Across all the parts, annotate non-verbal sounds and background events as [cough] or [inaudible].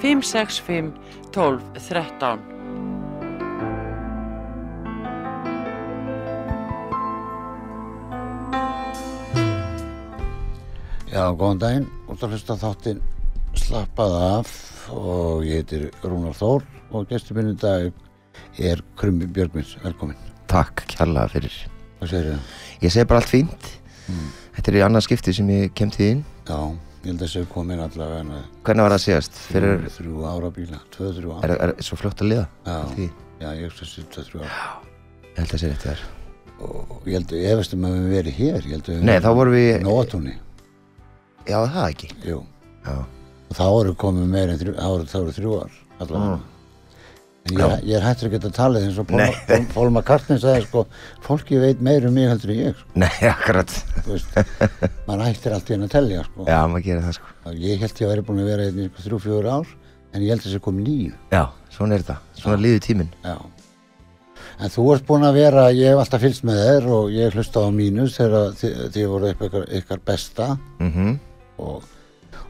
565 12 13 Já, góðan daginn, út að hlusta þáttinn slappað af og ég heitir Rúnar Þór og gestur minn í dag er Krummi Björgvins, velkomin. Takk kærlega fyrir. Hvað segir þið? Ég segi bara allt fínt. Þetta er í annað skipti sem ég kem til þín Já, ég held að þessu komin allavega en Hvernig var það síðast? Fyrir, þrjú ára bíla, tvö, þrjú er, ára. er svo fljótt að liða? Já, já, ég hugsa þessu tvö, þrjú ára. ég held að sé rétt þér Og ég held að ég veist um að við verið hér, ég held að Nei, þá vorum við Nóatúni, Já, það ekki jú. Já, Og þá eru komið meir en þrjú, þá eru þrjú ár, allavega. En ég, ég er hættur að geta talið eins og Paul McCartney sagði sko, fólki veit meir um mig heldur en ég, sko. nei, [laughs] akkurat. Maður hættir allt í henni að tellja sko. Já, maður gerir það sko. Ég held ég að vera búin að vera hérna í sko, þrjú, fjóru ár en ég held að þessi kom nýju Já, svona er þetta. Svona líður tíminn. Já. en þú ert búin að vera ég hef alltaf fylgst með þér og ég hef hlustað á mínus þegar þið, voru ykkar, ykkar besta. Mm og,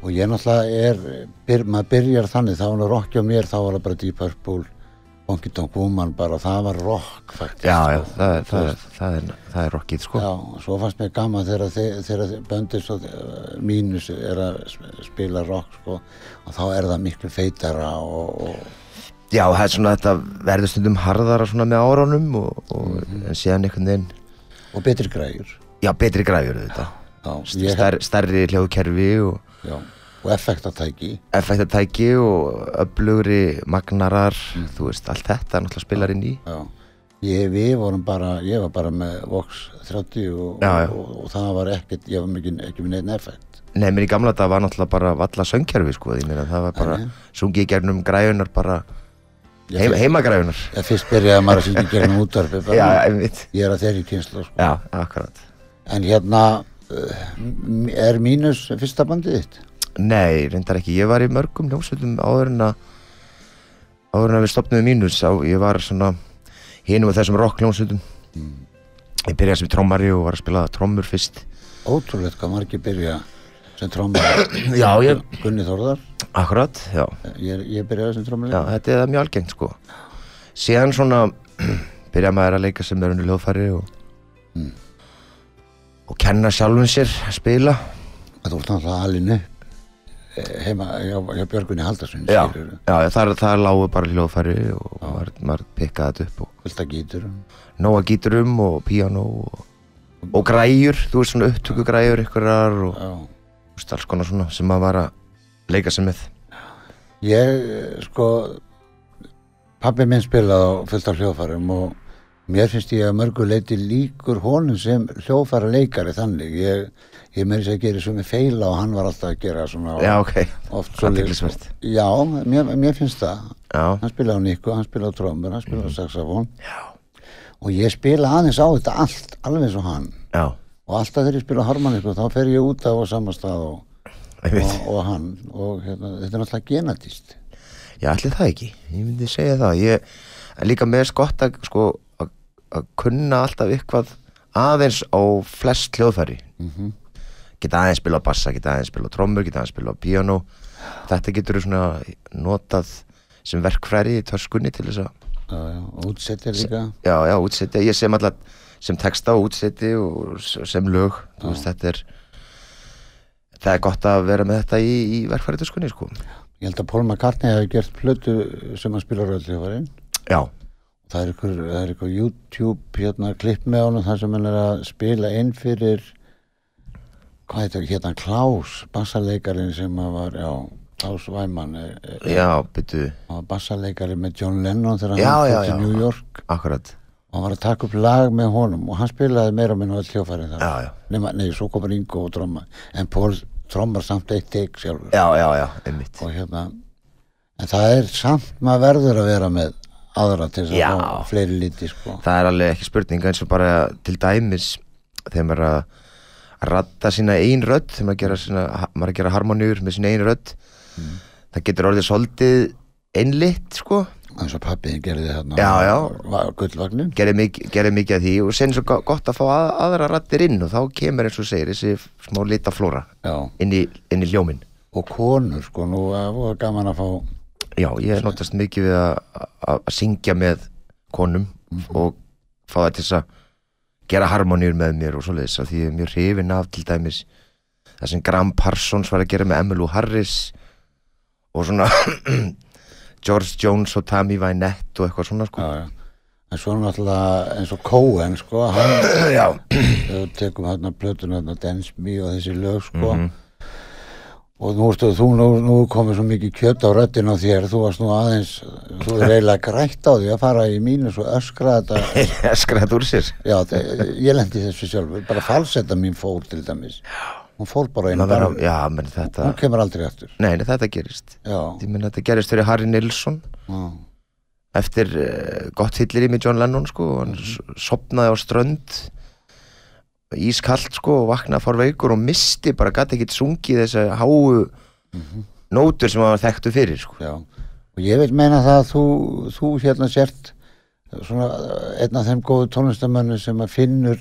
og ég náttúrulega er byr, maður byrjar þannig, þá var það rock hjá mér þá var það bara Deep Purple Honky Tonk Woman bara, það var rock faktisk, Já, já, það, er- það, er, það, er, það er rockið sko. Já, svo fannst mér gaman þegar, þegar böndið svo uh, mínus er að sp- spila rock sko, og þá er það miklu feitara og, og Já, það er svona þetta verður stundum harðara svona með áránum og, og en síðan einhvern veginn og betri græjur. Já, betri græfur þetta já, ég, Stær, Stærri hljóðkerfi og já, og effektatæki. Effektatæki og öflugri magnarar, þú veist, allt þetta náttúrulega spilar inn í. Ég, við vorum bara, ég var bara með Vox 30 og, Já, já. og, og, það var ekkert, ég var mikið, ekki með neitt effekt. Nei, menn í gamla þetta var náttúrulega bara valla söngkerfi, sko, ég meina, það var bara sungið í gegnum græjunar bara heim, heimagræjunar ég fyrst byrjaði maður að syngja í gegnum útvarpi bara. Já, ég er að þeirri kynslu sko. Já, akkurat. En hérna m- er mínus fyrsta bandið þitt Nei, reyndar ekki, ég var í mörgum hljómsveitum áður en að áður en að við stopnum mínus á, ég var svona hinum og þessum rock hljómsveitum. Ég byrjaði sem trommari og var að spila trommur fyrst. Ótrúlegt hvað margir byrja sem trómar [clears throat] Já, ég, Gunni Þórðar. Akkurat, já. Ég, ég byrjaði sem trómar Já, þetta er mjög algengt sko. Síðan svona [clears throat] byrja maður að leika sem er unni hljóðfæri og, Mm. og kenna sjálfum sér að spila. Þú ert náttúrulega alin upp. eh, heima hjá, Björgunni Haldarsun Já, já þar, þar lágu bara hljóðfæri og maður, maður pikkaði þetta upp og Vilta gítur. Nóga gíturum og píanó og, og græjur, þú veist svona upptöku græjur ykkurar og veist, alls konar svona sem maður var að leika sig með. Ég eh, sko pabbi minn spilaði á fullt af hljóðfærum og mér finnst ég að mörgu leiti líkur honum sem hljóðfæra leikari þannig. Ég, ég sér að gera svo með feila og hann var alltaf að gera svona Já, ok, oft athyglisvert. já, mér, mér finnst það. Já, hann spilaði á Niku, hann spilaði á trombur, hann spilaði á saxofón. Og ég spila aðeins á þetta allt, alveg eins og hann. Já, og alltaf þegar ég spila harmoníku þá fer ég út á sama stað og, og, og hann. Og hérna, þetta er náttúrulega genatist Já, allir það ekki, ég myndi segja það. Ég líka með skott að sko, að, að kunna alltaf eitthvað aðeins á flest hljóðfæri. Mm geta aðeins spila á bassa, geta aðeins spila á trommur geta aðeins spila á piano þetta getur svona notað sem verkfræri í törskunni til þess að já, já, útsetja líka. Já, já, útsetja, ég sem alltaf sem texta og útseti og sem lög þú veist, þetta er það er gott að vera með þetta í, í verkfæri törskunni, sko. Ég held að Paul McCartney hefði gert plötu sem hann spilar öll já, það er ykkur, það er ykkur YouTube hérna, klipp með honum þar sem hann er að spila inn fyrir hvað heitir hérna Klaus bassaleikarin sem var já, Klaus Weimann er, er, já, byttu bassaleikari með John Lennon þegar Já, hann já. New York. Akkurat, og hann var að taka upp lag með honum og hann spilaði meira með náttúrulega hljófæri þar. Nema, nei, svo komur Ingo og tromma en Paul trommar samt eitt teik sjálfur. Já, já, já, einmitt. Og hérna en það er samt maður verður að vera með aðra til þess að fá fleiri liti sko. það er alveg ekki spurning eins og bara til dæmis þegar maður að radda sína ein rödd þegar maður að gera, sína, maður að gera harmoníur með sína ein rödd það getur orðið svolítið einlitt sko. Eins og pappiðin gerði þarna gullvagnin. Gerði mikið, mikið af því og sen svo go- gott að fá að, aðra raddir inn og þá kemur eins og segir þessi smá litaflóra inn í, inn í hljóminn. Og konur sko, nú voru gaman að fá Já, ég notast mikið við að, að, að syngja með konum og fá það til þess að gera harmoníur með mér og svoleiðis af því ég er mjög hrifin af til dæmis það sem Graham Parsons var að gera með Emmylou Harris og svona [clears throat] George Jones og Tammy Wynette og eitthvað svona sko já, já. en svo náttúrulega eins og Cohen sko, hann þegar við tekum hérna plötun hérna Dance Me og þessi lög sko Mhm. Og nú ertu þú nú, nú komið svo mikið kjött á röddin á þér þú varst nú aðeins, þú er eiginlega grætt á því að fara í mínus og öskra þetta. [laughs] Ég skræði úr sér. Já, þe- ég lendi þessu sjálfur. Bara falsetta mín fór til dæmis. Hún fór bara Maður bara, Já, menn þetta hún kemur aldrei aftur. Nei, nei, þetta gerist. Já, Ég menn þetta gerist fyrir Harry Nilsson. Já, eftir uh, gott hillir í með John Lennon sko og hann mm sopnaði á strönd ískallt sko og vaknaði fór veikur og misti bara gæti ekkit sungið þessa háu nótur sem hann var þekktu fyrir sko. Já og ég vil meina það að þú, þú hérna sért svona einn af þeim góðu tónlistamönnu sem að finnur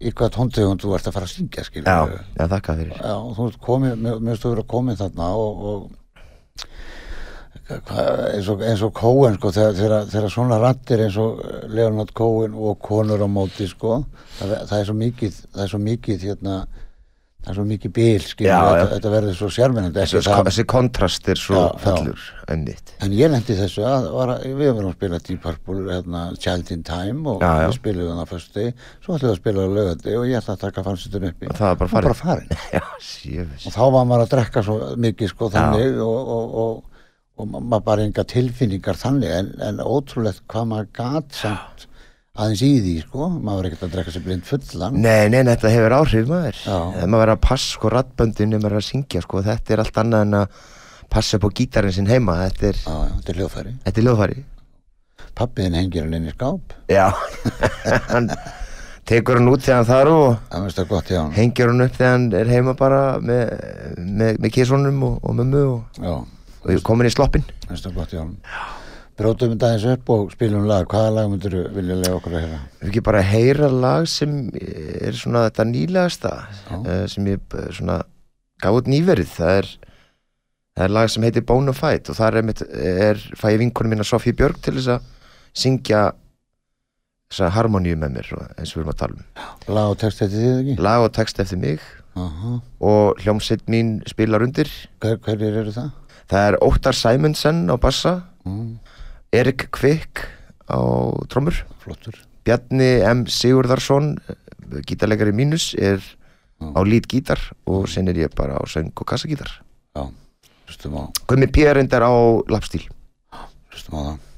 í hvað tóntegund þú ert að fara að syngja skilur Já, já, þakka fyrir Já, þú ert komið, mér finnst þú vera komið þarna og, og eins og, eins og Cohen sko, þegar, þegar, svona rattir eins og Leonard Cohen og konur á móti sko, það, það er svo mikið það er svo mikið hérna það er svo mikið bíl, já. þetta, þetta verður svo sjármennandi þessi, það, þessi kontrast er svo Já, já. fellur einmitt. En ég lendi þessu að, var, við varum að spila Deep Purple hérna, Child in Time og Já, við spilum það á föstu svo ætlum við að spila á lögandi og ég ætla að taka fannsitun uppi. Og það var bara Hún farið. bara farin. [laughs] Og þá var maður að drekka svo mikið sko þannig og, og, og, og ma- maður bara enga tilfinningar þannig en, en ótrúlegt hvað maður gat samt aðeins í því sko. Maður var ekkert að drekka sér blind fullan. Nei, nei, þetta hefur áhrif maður. Maður verður að passa sko rattböndin ef maður er að syngja sko, þetta er allt annað en að passa upp á gítarinn sinn heima. Þetta er, já, já, þetta er er ljóðfæri pappiðin hengir hann inn í skáp. Já, [laughs] hann tekur hann út þegar hann þarf og gott hengir hann upp þegar hann er heima bara með, með, með kísunum og, og mömmu og, já, og komin í sloppin brótum við dagins upp og spilum lag. Hvaða lag myndir vilja lega okkur að heyra? Við ekki bara heyra lag sem er svona þetta nýlegasta uh, sem ég uh, svona gaf út nýverið. Það er, það er lag sem heitir Bonafide og það er, einmitt, er fæ ég vinkonum mína Sofíu Björg til þess að syngja þessa harmoníu með mér eins og við erum að tala um. Lag og text eftir þið ekki? Lag og text eftir mig. Aha. og hljómsveit mín spilar undir. Hver, hverjir eru það? Það er Óttar Simonsen á bassa. Mm, Erik Kvik á trommur. Flottur. Bjarni M. Sigurðarsson gítarleikari mínus er á lít gítar og sen er ég bara á söng og kassagítar. Á, Gummi P. reyndar á lappstíl hlustum á það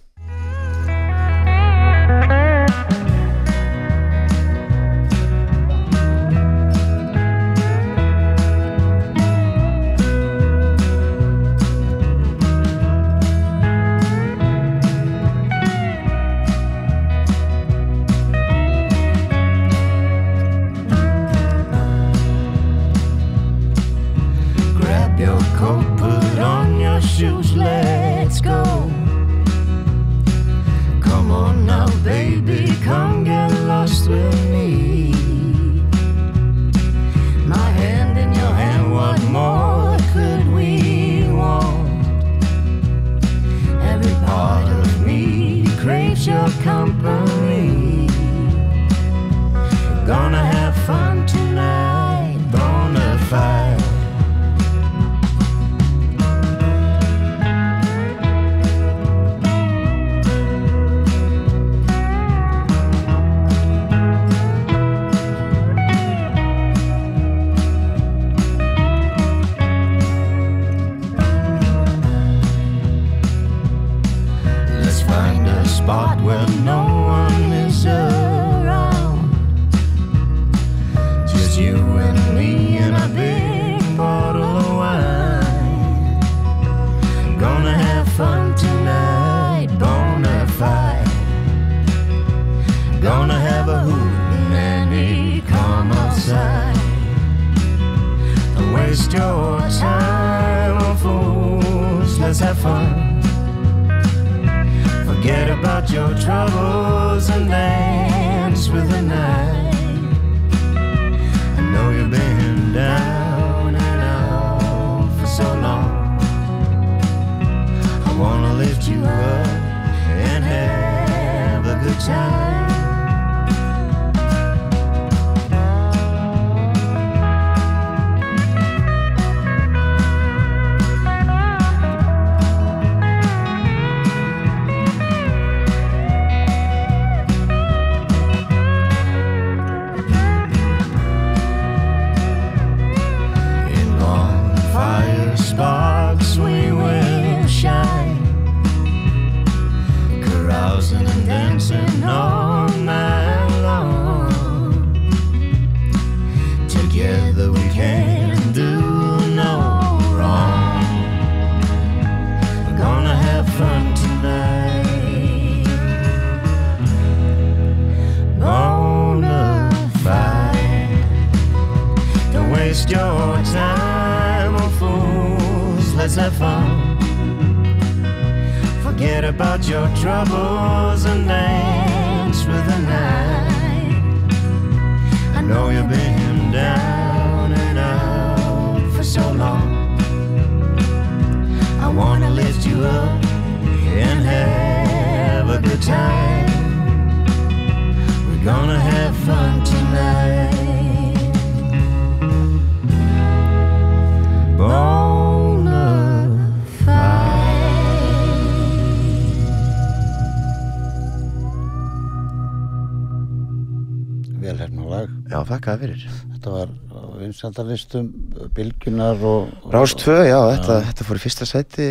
fyrir. Þetta var vinsaldalistum bylgjunar og, Rás 2, já, þetta, þetta fór í fyrsta sæti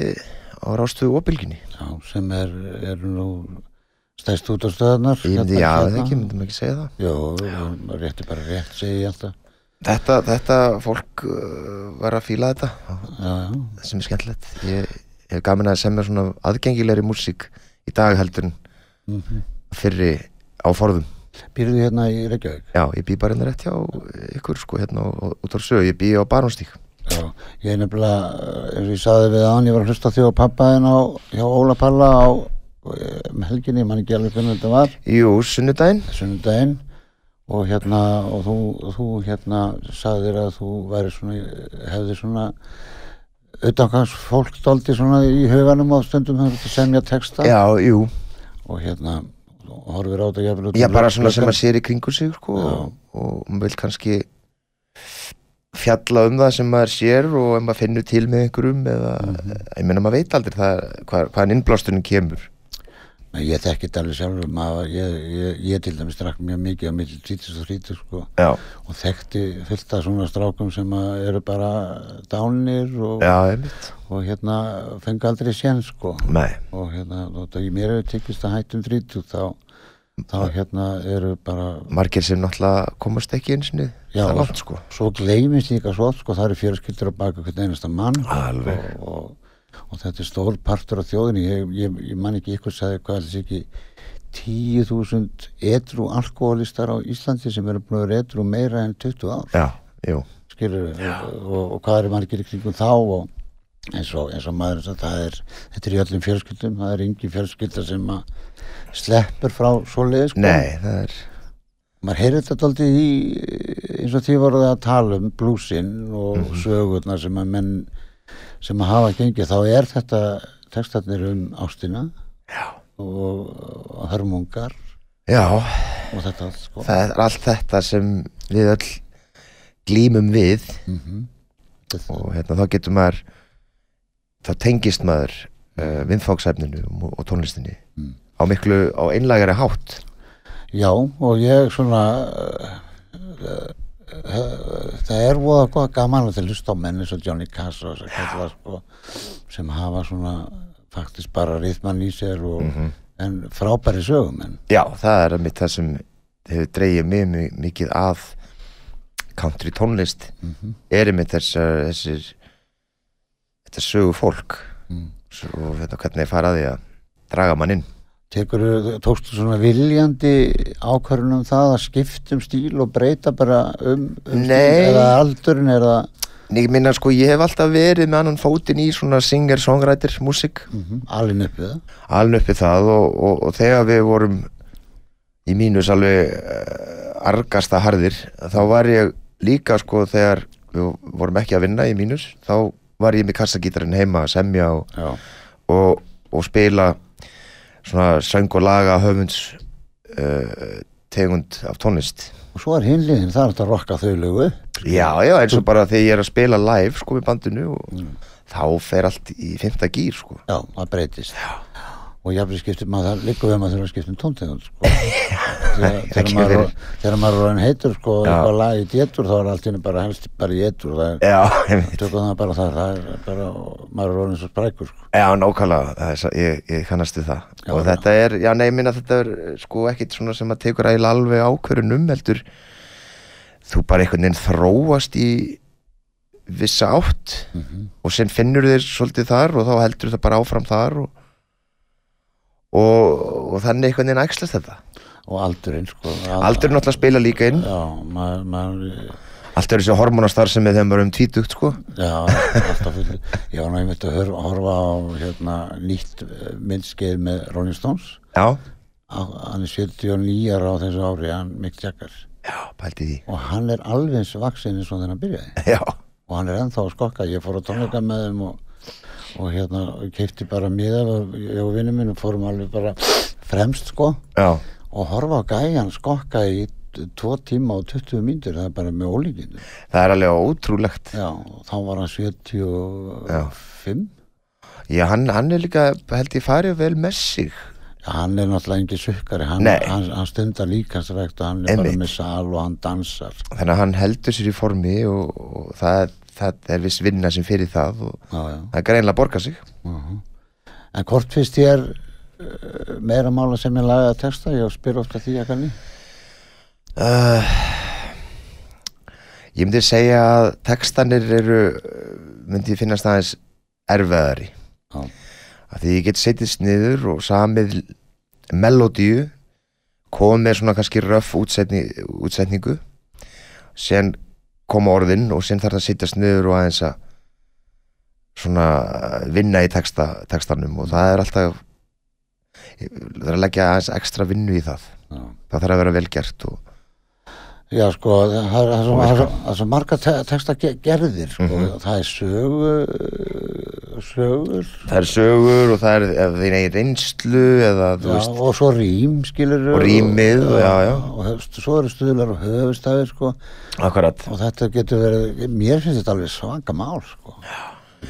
á Rás 2 og bylginni já, sem er, eru nú stæst út á myndi, já, hérna. það ekki, myndum ekki segja það. Jó, rétti bara rétt segi ég alltaf. Þetta, þetta fólk uh, var að fíla þetta. Já, já, sem er skemmtilegt. Ég hef gaman að semja svona aðgengilegri músík í dag heldur en mm fyrri á forðum Býrðu hérna í Reykjavík? Já, ég bý bara hérna rétt hjá ykkur sko hérna út á sögu, ég bý á Barónstík Já, ég er nefnilega, eh, eins og ég saði við hann, ég var að hlusta á pappaðin á, hjá Óla Palla á eh, um helginni, ég man ekki alveg hvernig þetta var, Jú, sunnudaginn. Sunnudaginn. Og hérna, og þú, þú hérna sagðir að þú væri svona, hefði svona utangangs fólk stolti svona í huganum á stundum þetta semja texta. Já, jú, og hérna, og horfir á þetta jafnvel út já um bara svona sem að sér í kringu sig sko og, maður vil kannski fjalla um það sem maður sér og ef maður finnur til með einhverjum eða, Mhm. ég meina maður veit aldrei það, hvað, hvaðan innblásturinn kemur. Nei, ég þekki þetta alveg sjálfur maður, ég, ég, ég til dæmis drakk mjög mikið á milli 20 og 30 sko Já, og þekkti fullt af svona strákum sem eru bara dánir og, já, og hérna fengi aldrei sén sko. Nei, og hérna, ég mér hefur tekist að hættum 30 þá, þá hérna eru bara margir sem náttúrulega komast ekki eins og Já, það langt sko. svo gleymist líka svo sko, það eru fjörskyldur á baka hvern einasta mann. Og, og, og þetta er stór partur af þjóðinni. Ég, ég, ég man ekki ykkur sagði hvað þessi ekki 10.000 edru alkoholistar á Íslandi sem eru búin að vera edru meira en 20 ár. Já, skilur og, og hvað eru margir kringum þá? Og eins og, eins og maður það er, þetta er í öllum fjölskyldum það er engin fjölskylda sem að sleppur frá svoleiði sko. nei, það er maður heyrði þetta aldrei í eins og því voruð að tala um blúsin og Mhm. sögurnar sem að menn sem að hafa gengið þá er þetta textarnir um ástina Já, og, hörmungar já. og þetta allt sko. Það er allt þetta sem við öll glýmum við. Mm og hérna þá getur maður þá tengist maður uh, viðfóksefninu og, og tónlistinni. Mm. Á miklu, á einlægari hátt. Já, og ég svona uh, það er voða góða gaman að það hlusta á menn eins og Johnny Cass og þess að kalla sko, sem hafa svona faktisk bara rithmann í sér og, Mhm. en frábæri sögum en Já, það er mitt það sem hefur dreigið mig mi- mikið að country tónlist. Mm er einmitt þessar þessir þetta sögu fólk Mm. og þetta hvernig fara að því að draga mann inn Tekur, tókstu svona viljandi ákvörðun um það að skipta um stíl og breyta bara um, um stíl? Eða aldurinn það ég minna sko, ég hef alltaf verið með annan fótinn í svona singer-songwriter músík, mm alin upp við það? Alveg uppi það og, og, og þegar við vorum í mínus alveg uh, argasta harðir, þá var ég líka sko þegar við vorum ekki að vinna í mínus, þá var ég með kassagítarinn heima að semja og, og spila svona söng og laga höfunds uh, tegund af tónlist. Og svo er hinliðin hægt að rokka þau lögu Já, já, eins og bara þegar ég er að spila live sko með bandinu og þá fer allt í fymta gýr sko. Já, það breytist. Já. Og jafnveg skiptir maður það líka við að maður þurfa að skipta um tóntegund sko. [laughs] þegar, maður, þegar maður er orðinn heitur sko, og eitthvað lag í détur þá er allt inni bara helst bara í étur það er tökum það bara það, það er bara, maður er orðinn svo sprækur sko. já nákvæmlega, ég, ég kannast við það Já, og já. þetta er, já nei, minna þetta er sko ekkit svona sem að tekur eiginlega alveg ákvörun um heldur þú bara einhvern veginn þróast í vissa átt Mhm. og sem finnur þér svolítið þar og þá heldur það bara áfram þar og, og, og þannig einhvern veginn æxlast þetta. Og aldurinn sko, Aldur náttúrulega að spila líka inn. Já, maður, maður Allt er þessi hormonastar sem er maður er um tvítugt sko. Já, alltaf full Ég var náttúrulega að hör- horfa á hérna, nýtt eh, myndskeið með Rolling Stones. Já, á, hann er 79 ára á þessu ári hann Mick Jagger. Já, pælti því. Og hann er alveg eins vaksin eins og hann byrjaði. [laughs] Já, og hann er ennþá að skokka. Ég fór á tónleika með þeim og, og hérna keipti bara miða og vinnum minn fórum alveg bara fremst sko. Já, og horfa á gæjan skokka í tvo tíma og 20 mínútur það er bara með ólíkinu það er alveg ótrúlegt. Já, þá var hann 75 Já, hann, hann er líka, held ég farið vel með sig. Já, hann er náttúrulega engin sukkari, hann, hann, hann stundar líkansrækt og hann er bara Einmitt. með sal og hann dansar. Þannig að hann heldur sér í formi og, og það, það er viss vinna sem fyrir það og Já, já. það er greinlega að borga sig Uh En hvort finnst þér uh, meira mála sem ég lagaði að texta? Ég spyr ofta því að kanni. uh, Ég myndi segja að textanir eru myndi ég finnast aðeins erfiðari Já. að því ég get setjast niður og samið melodíu komið svona kannski röff útsetni, útsetningu sen koma orðin og sen þarf það að setjast niður og aðeins að svona vinna í texta, textanum og það er alltaf það er að leggja aðeins ekstra vinnu í það Já. það þarf að vera vel gert og Já, sko, það er er svo- Og það er svo- er marga te texta ge gerðir, sko. Mhm. Það er sögu, uh, sögur, það er sögur og það er ef þeir eigin reynslu eða þú já, veist og svo rím, skilur. Og rímið, já, já. Og höfst, svo eru stuðlar og höfustæðir, sko. akkurat og þetta getur verið mér finnst þetta alveg svanga mál sko.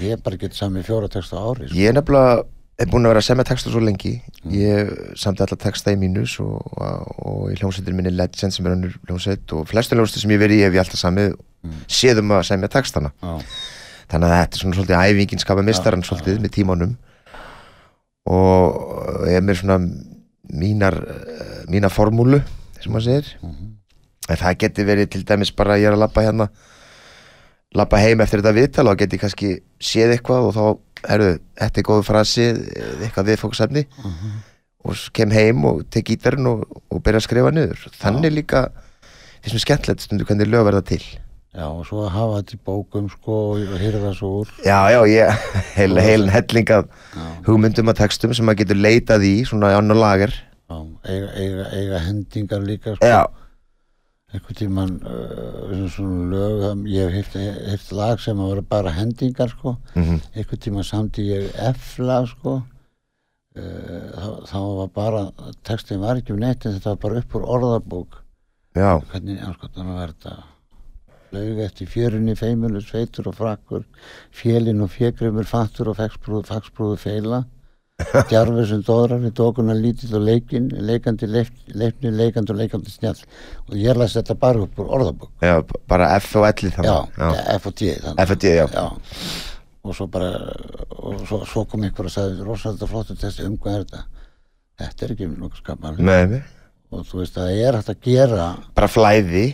ég bara get sami fjóra texta ári sko. ég er nefnilega er búin að vera að semja texta svo lengi. Ég samt alltaf texta í mínus og, og, í hljómsveitir minni Legend sem er önnur hljómsveit og flestu hljómsveitir sem ég verið í hef ég alltaf samið séðum að semja textana. Já, þannig að þetta er svona svolítið æfingin skapa mistaran svolítið með tímanum. Og ég er með svona mínar eh, mína formúlu sem maður segir. En það geti verið til dæmis bara að ég er að labba hérna labba heim eftir þetta viðtal og geti kannski séð eitthvað og þá erðu, þetta er góðu frasi eitthvað viðfóksefni og s- kem heim og tek gítarinn og, og byrja að skrifa niður. Þannig líka finnst mér skemmtilegt stundu hvernig lög verða til. Já, og svo að hafa þetta í bókum sko, og hýrða svo úr. Já, já, ég, [laughs] heil, heilin helling af hugmyndum og textum sem maður getur leitað í svona í annar lager. Já, eiga, eiga, eiga hendingar líka sko. Já, einhvern tíman uh, svona lög ég hef heyrt lag sem að vera bara hendingar sko. mhm, einhvern tíman samti ég F-lag sko. uh, þá, þá var bara textin var ekki um neitt en þetta var bara upp úr orðabók já, hvernig anskotan að verða laug eftir fjörunni feimulu sveitur og frakkur fjölin og fjegrumur fattur og fagsbrúðu feila djarfur sem dóðrar við dókuna lítill og leikin leikandi leif, leifni leikandi og leikandi snjall. Og ég las þetta bara upp úr orðabók. Já, bara F og L í já, þannig F og þannig. F og D, já, já. Og svo bara og svo, svo kom einhver og sagði rosalega flottu testi um hvað er þetta? Þetta er ekki nokkuð skapan með mig og þú veist að það er hægt að gera Bara flæði.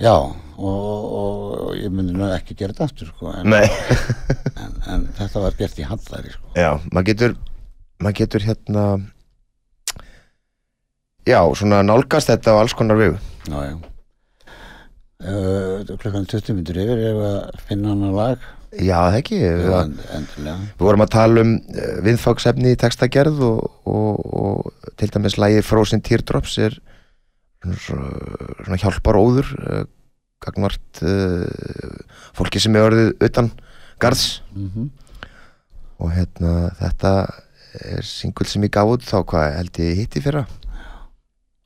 Já, og, og, ég myndi nú ekki gera þetta aftur sko, en, Nei. en, en þetta var gert í hallari sko. Já, maður getur maður getur hérna já, svona nálgast þetta á alls konar vegu. Já, já. uh, klukkan 20 minnur yfir ef að finna hann að lag. Já, það ekki við, en- við vorum að tala um uh, viðfagsefni í textagerð og, og, og til dæmis lægið Frozen Teardrops er svona, svona hjálpar óður uh, gagnvart uh, fólki sem er orðið utan garðs. Mm og hérna þetta singul sem ég gaf út þá hvað held ég hitti fyrra?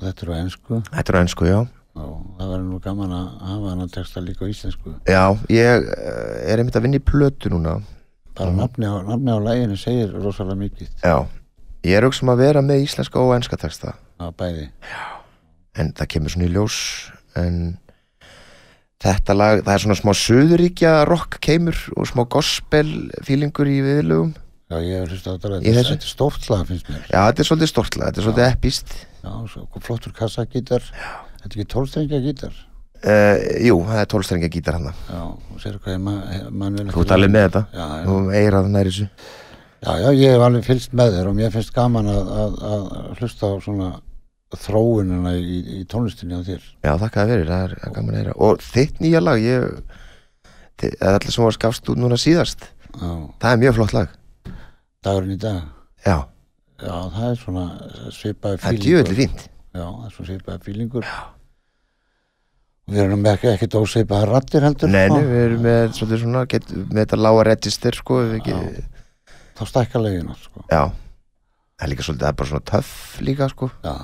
Þetta er á ennsku Þetta er á ennsku, já. Það verður nú gaman að hafa hann að texta líka á íslensku. Já, ég uh, er einmitt að vinna í plötu núna. Bara nafni á, nafni á læginu segir rosalega mikið. Já, ég er auksum að vera með íslenska og enska texta. Á bæði. En það kemur svona í ljós en þetta lag, það er svona smá söðuríkja rock keimur og smá gospel feelingur í viðlögum Já, ég hef hlust á þetta Í þetta er stórt lag finnst mér. Já, þetta er svolítið stort lag, þetta er svolítið epist Já, svo flottur kassagítar. Þetta er ekki tólstrengja gítar? Uh, Jú, það er tólstrengja gítar hann Já, og sér hvað ég ma- mann vil Þú alveg með þetta. Já. Þú eirað næri þessu. Já, já, ég hef alveg fylgst með þér og mér finnst gaman að, að, að hlusta á svona þróunina í, í tónlistinni á þér. Já, þakka það fyrir, það er, það er gaman að eira Og þitt nýja lag, ég það er allir sem var skafst út núna síðast Já, Það er mjög flott lag dagurinn í dag. Já, Já, það er svona svipaði það er djöðli fínt. Já, það er svona svipaði fílingur Já. Við erum ekki, ekki dósveipaði rattir heldur Nei, sko. við erum með svolítið svona get, með þetta lága register sko Þá stækka legin allt sko. Já, það er líka svolítið, það er bara svona töff líka sko. Já,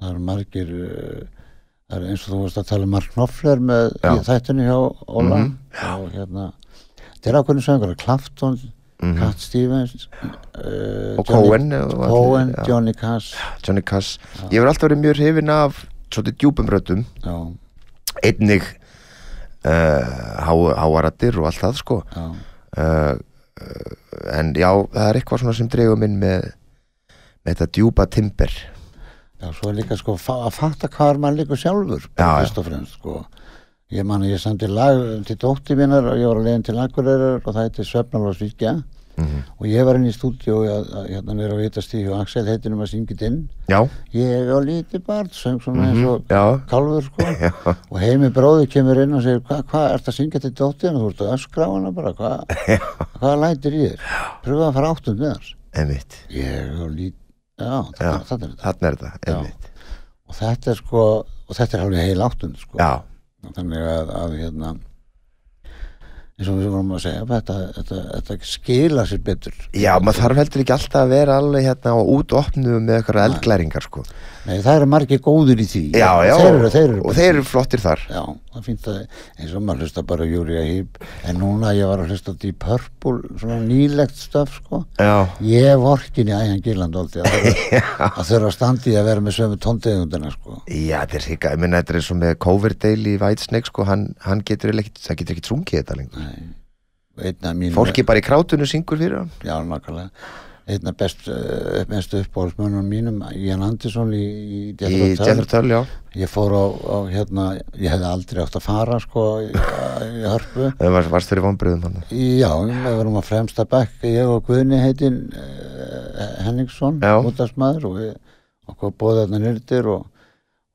það eru margir uh, það er eins og þú varst að tala um Mark Knopfler með þættinu hjá Óla. Mhm. og hérna þetta er ákveðin söngur, Clapton Mhm. Cat Stevens uh, Og Cohen allir, Cohen, já. Johnny Cash. Johnny Cass Ég hefur alltaf verið mjög hrifin af svolítið djúpum röddum. Já, einnig uh, há, háarattir og allt það sko. Já, uh, en já, það er eitthvað svona sem dregur minn með, með þetta djúpa timber. Já, svo er líka sko að fatta hvað er maður líka sjálfur Já, já. fyrst og fremst sko ég man að ég samti lag til dótti minnar og ég var að leiðin til Akureyrar og það heiti Svefnalvarsvíkja Mhm. og ég var inn í stúdíu hérna nýra á Vitastíð og Axel heitir um að þetta inn. Já, ég og lítið barn söng svona eins og já, kálfur sko. [laughs] Já, og heimi bróði kemur inn og segir hvað hva, ert að syngja til dóttir þú ert að öskra á hana bara hvað hva lætir í þér? Pröfa að fara áttum með þess einmitt. Ég og lítið já, þetta er þetta. Þarna er þetta, einmitt. Og þetta er sko og þetta er alveg heil áttund sko. Já, þannig að, að hérna eins og við vorum að segja þetta, þetta, þetta skila sér betur. Já, maður þarf heldur ekki alltaf að vera alveg hérna og út opnu með eitthvað eldglæringar sko. Nei, það eru margir góður í því. Já, já, þeir eru, þeir eru og þeir eru flottir þar. Já, það finnst það eins og maður hlusta bara Júria Hýp en núna ég var að hlusta Deep Purple svona nýlegt stöf sko. Já, ég vorkin í ægjan Gílandóldi að [laughs] að þurfa að standi að vera með sömu tóntegundina sko. Já, þetta er hika, ég minna þetta er eins og með Coverdale í Whitesnake sko, hann, hann getur ekkit, það getur ekki trungið þetta lengur. Fólki bara í krátunu syngur fyrir hann. já, nákvæmlega einna best, uh, mest uppáhaldsmönnum mínum Ian Anderson í, í já. ég fór á, á hérna ég hefði aldrei átt að fara sko í, í hörpu [laughs] var, varst fyrir vonbröðum hann. Já, við varum að fremsta bekk ég og Guðni heitin uh, Henningsson, Já. útastmaður og við okkur bóðið þarna nýrtir og,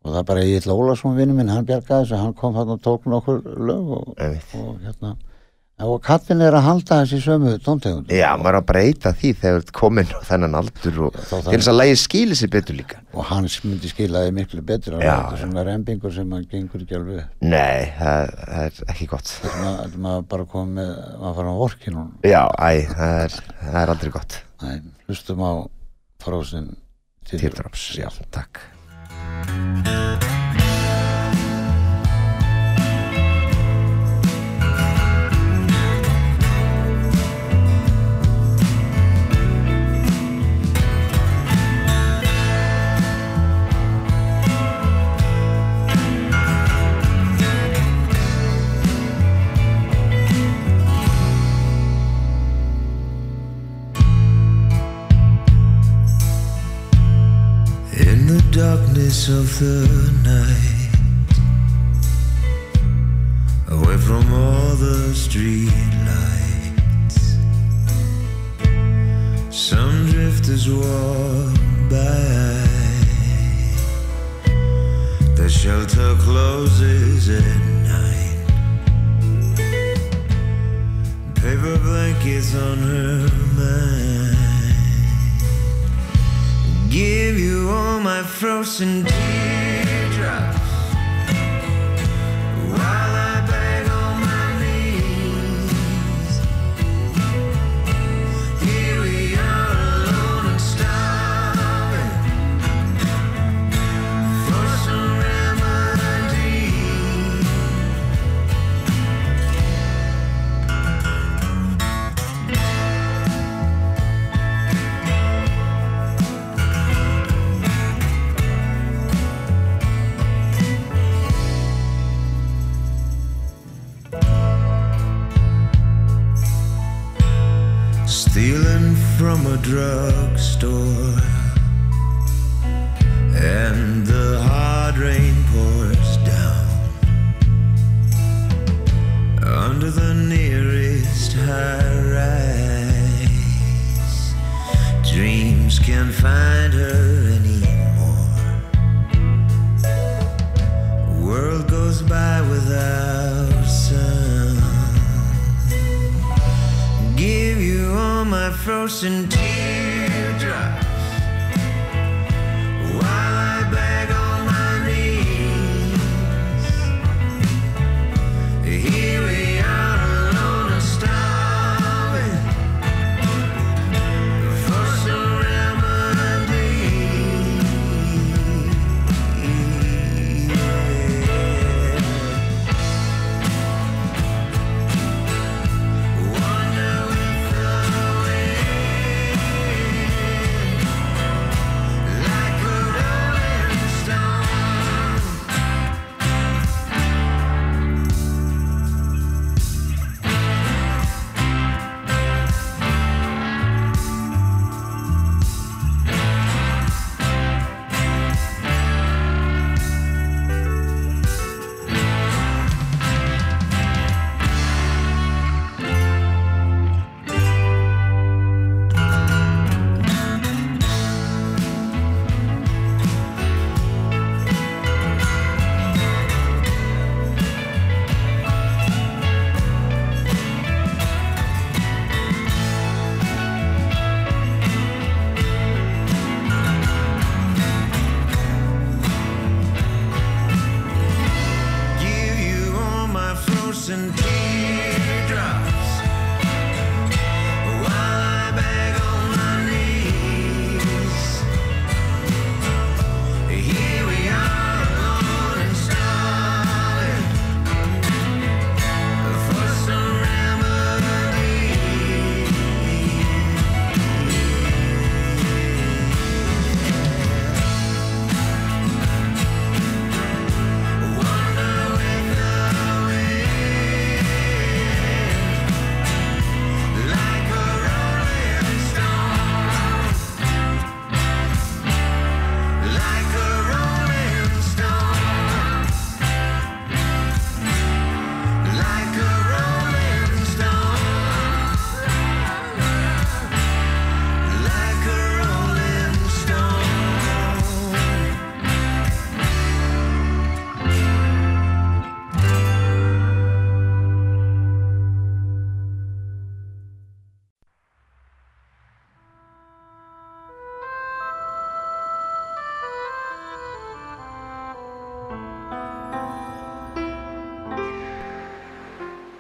og það er bara Egil Ólason vinnu minn, hann bjargaði þessu, hann kom þarna og tók nokkur lög og, og hérna og kallin er að halda þessi sömu tóntegund Já, maður er að breyta því þegar þú ert komin á þennan aldur og til þess að lægi skýli sér betur líka. og hans myndi skilaði miklu betur Já, þetta er svona rembingur sem hann gengur ekki alveg. Nei, það, það er ekki gott. Maður- þetta maður bara komið að fara á vorki núna Já, æ, það er, það er aldrei gott. Nei, hlustum á frósin Teardrops, já, takk. darkness of the night, away from all the street lights. Some drifters walk by. The shelter closes at night. Paper blankets on her mind. Give my frozen teardrops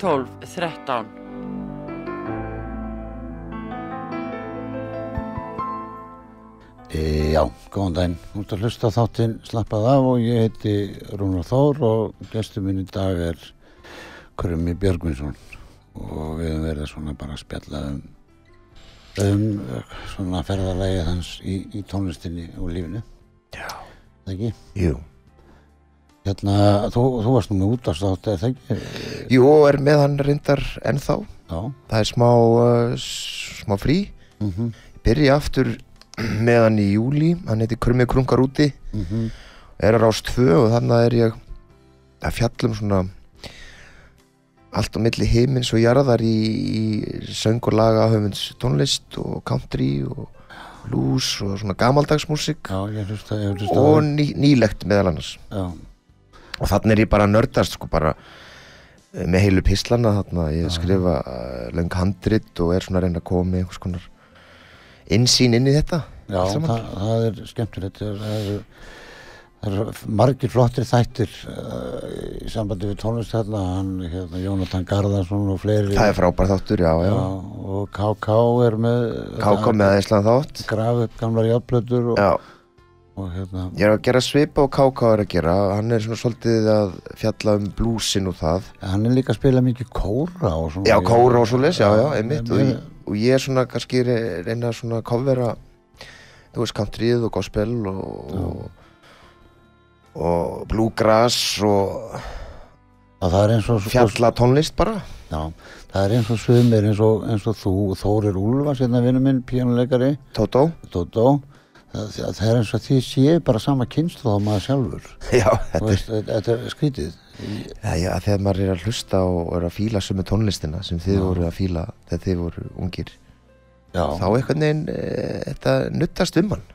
12 13 E, já, góðan daginn. Þú ert að hlusta þáttinn slappað af og ég heiti Rúnar Þór og gestur minn í dag er Krummi Björgvinsson og við höfum verið svona bara að spjalla um, um svona ferðarlægið hans í, í tónlistinni og lífinu. Já. Það ekki? Jú. Hérna, þú, þú varst nú með útastátt, eða ekki? Jú, er með hann reyndar ennþá Já. það er smá, uh, smá frí Mm byrja aftur [clears throat] með hann í júli hann heiti Krummi Krungar úti -hmm. er að rást tvö og þannig er ég að fjallum svona allt á milli himins og jarðar í, í söng og laga höfunds tónlist og country og blues og svona gamaldagsmúsík Já, ég hlusta, ég hlusta. og ný, nýlegt meðal annars Já, og þannig er ég bara nördast sko bara eh, með heilu pislana þarna, ég skrifa uh, löng handrit og er svona að reyna að koma með einhvers konar insýn inn í þetta. Já það, það er skemmtilegt. Það eru, það eru margir flottir þættir uh, í sambandi við tónlist hérna, hann, hérna, Jónatan Garðarsson og fleiri. það er frábær þáttur, já, já, Já, og KK er með Káka með aðeinslega þátt. graf upp gamlar játblöður og, já, og hérna ég er að gera svipa og Káka er að gera. Hann er svona svolítið að fjalla um blúsin og það. Hann er líka að spila mikið kóra og svona. Já, kóra og svoleiðis, já, já, einmitt. og, og ég er svona kannski re- reyna svona að kofvera þú veist, countryð og gospel og, og, og bluegrass og að það er eins og fjalla tónlist bara. Já, það er eins og sumir eins og, eins og þú Þórir Úlfars hérna vinnu minn, píjónuleikari Tótó. Dótó það, það er eins og því séu bara sama kynst þá maður sjálfur. [laughs] Já, þetta er, veist, þetta þetta er skrítið. Já, já, þegar maður er að hlusta og er að fíla sömu tónlistina sem þið Já. voru að fíla þegar þið voru ungir já, þá einhvern veginn e, þetta nuttast um hann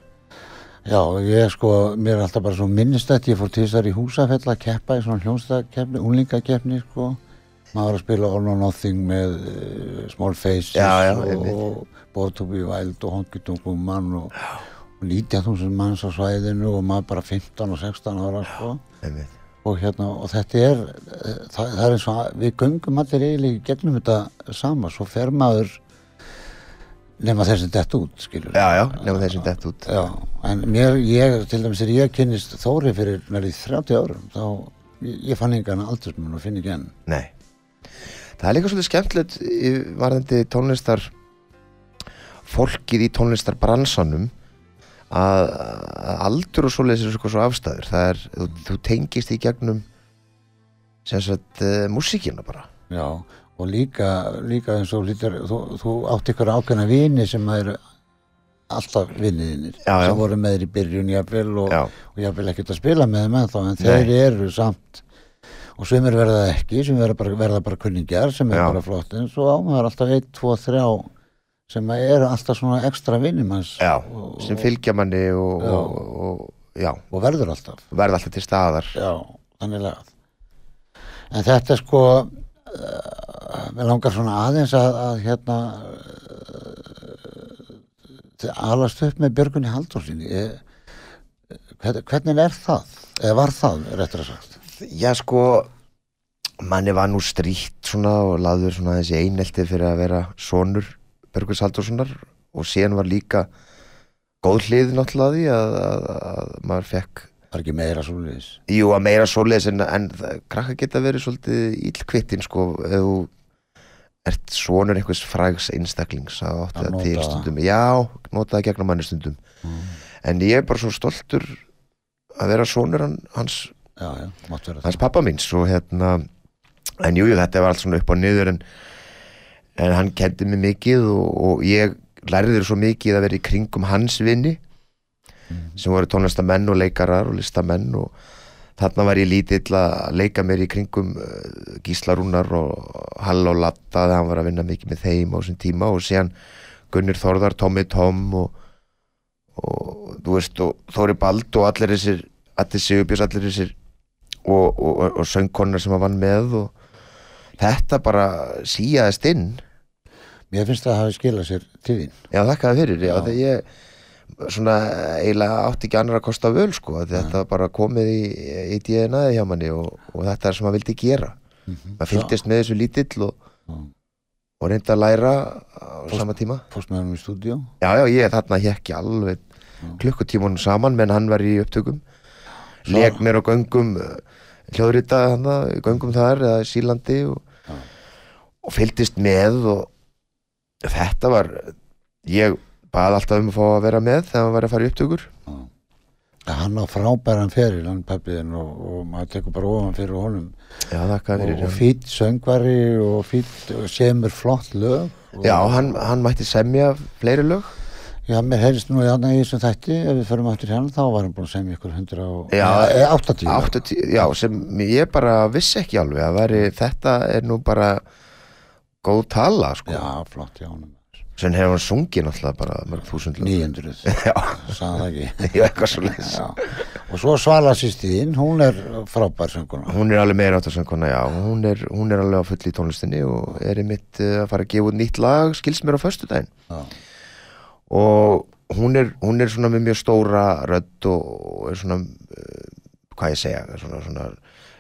já, ég sko mér er alltaf bara svo minnistætt ég fór þessar í húsafell að keppa í svona hljónstakeppni, unlingakeppni sko. Maður var að spila All or Nothing með uh, Small Faces Já, og Born to be Wild og Honky Tonk Woman og, og 19.000 manns á svæðinu og maður bara 15 og 16 ára sko. og hérna og þetta er það, það er eins og við göngum allir eiginlega gegnum þetta sama svo fer maður nema þessi dett út skilur já, já, nefnum þessum dett út. Já, en mér, ég, til dæmis þegar ég kynnist Þóri fyrir nærið 30 árum þá, ég, fann engan aldursmun og finn ekki enn. Nei. Það er líka svolítið skemmtilegt varðandi tónlistar fólkið í tónlistar bransanum að, aldur og svoleiðis er svo afstæður það er, þú, þú tengist í gegnum sem sagt uh, músíkina bara Já, og líka, líka eins og lítar, þú, þú átt ykkur ákveðna vini sem eru alltaf já. sem voru með þér í byrjun jafnvel og, og jafnvel ekkert að spila með þeim ennþá en þeir eru samt og sumir verða það ekki, sem verða bara, verða bara kunningjar sem er Já. bara flott en svo á maður alltaf 1, 2, 3 sem eru alltaf svona ekstra og, sem fylgja manni og, Já. og, og, og verður alltaf verða alltaf til staðar Já. En þetta sko, uh, mér langar svona aðeins að, að hérna, uh, alast upp með Björgunni Haldórsinni. Hvern, hvernig er það? Eða var það, réttur að sagt? Já sko manni var nú strítt svona og laður svona þessi einelti fyrir að vera sonur Börgus Haldurssonar og síðan var líka góð hlið náttúrulega því að, að, að maður fekk Var ekki meira svoleiðis? jú að meira svoleiðis en, en krakka geta verið svolítið íllkvittin sko ef þú ert sonur einhvers frægs einstaklings að Að það til stundum. Já, nota það gegnum manni stundum. En ég er bara svo stoltur að vera hann, hans Já, já, hans pappa míns og hérna en jújú jú, þetta var allt svona upp og niður en, en hann kendi mig mikið og, og ég lærði svo mikið að vera í kringum hans vinni sem voru tónlistamenn og leikarar og listamenn og þarna var ég lítill að leika mér í kringum uh, Gísla Rúnar og Hall og Latta þegar hann var að vinna mikið með þeim á þessum tíma og síðan Gunnir Þórðar, Tommy Tom og, og þú veist og Þóri Bald og allir þessir allir Sigurbjörns, allir þessir og, og, söngkonar sem hann vann með og þetta bara síjaðist inn Mér finnst það að hafi skilað sér til þín. já þakkaði fyrir, já, Já. þegar ég svona eiginlega átti ekki annar að kosta völ sko, þetta var bara komið í, í DNA-ið hjá manni og, og þetta er sem maður vildi gera maður fylgdist með þessu lítill og, Já. og reyndi að læra á sama tíma hann í stúdíu. já, já, ég þarna hekki alveg klukkutímunum saman menn hann var í upptökum leik mér á göngum hljóðrita hann göngum þar eða sílandi og, og fylgdist með og þetta var ég bað alltaf um að fá að vera með þegar hann var að fara í upptökur. Já. hann á frábæran feril hann pappiðin og, og maður tekur bara ofan fyrir honum. Já, og, fyrir og fýtt söngvari og fýtt semur flott lög. Já, hann, hann mætti semja fleiri lög. Já, mér heyrist nú í í þessum þætti ef við förum aftur hérna þá var hann búin að semja ykkur 100 og Já, eh, 80 lög. 80, Já, sem ég bara vissi ekki alveg að veri, þetta er nú bara góð tala, sko. Já, flott já, honum. Sen hefur hann sungið náttúrulega bara mörg þúsund lög. 900, [laughs] Já, sagði það ekki. [laughs] Já, eitthvað svo já. og svo Svala sýstiðinn, hún er frábær sönguna Hún er alveg meira átt að sönguna, já. Hún er, hún er alveg á fulli í tónlistinni og er í mitt að fara að gefa út nýtt lag skils mér á föstudaginn. Já, og hún er, hún er svona með mjög stóra rödd og er svona uh, hvað ég segja, svona, svona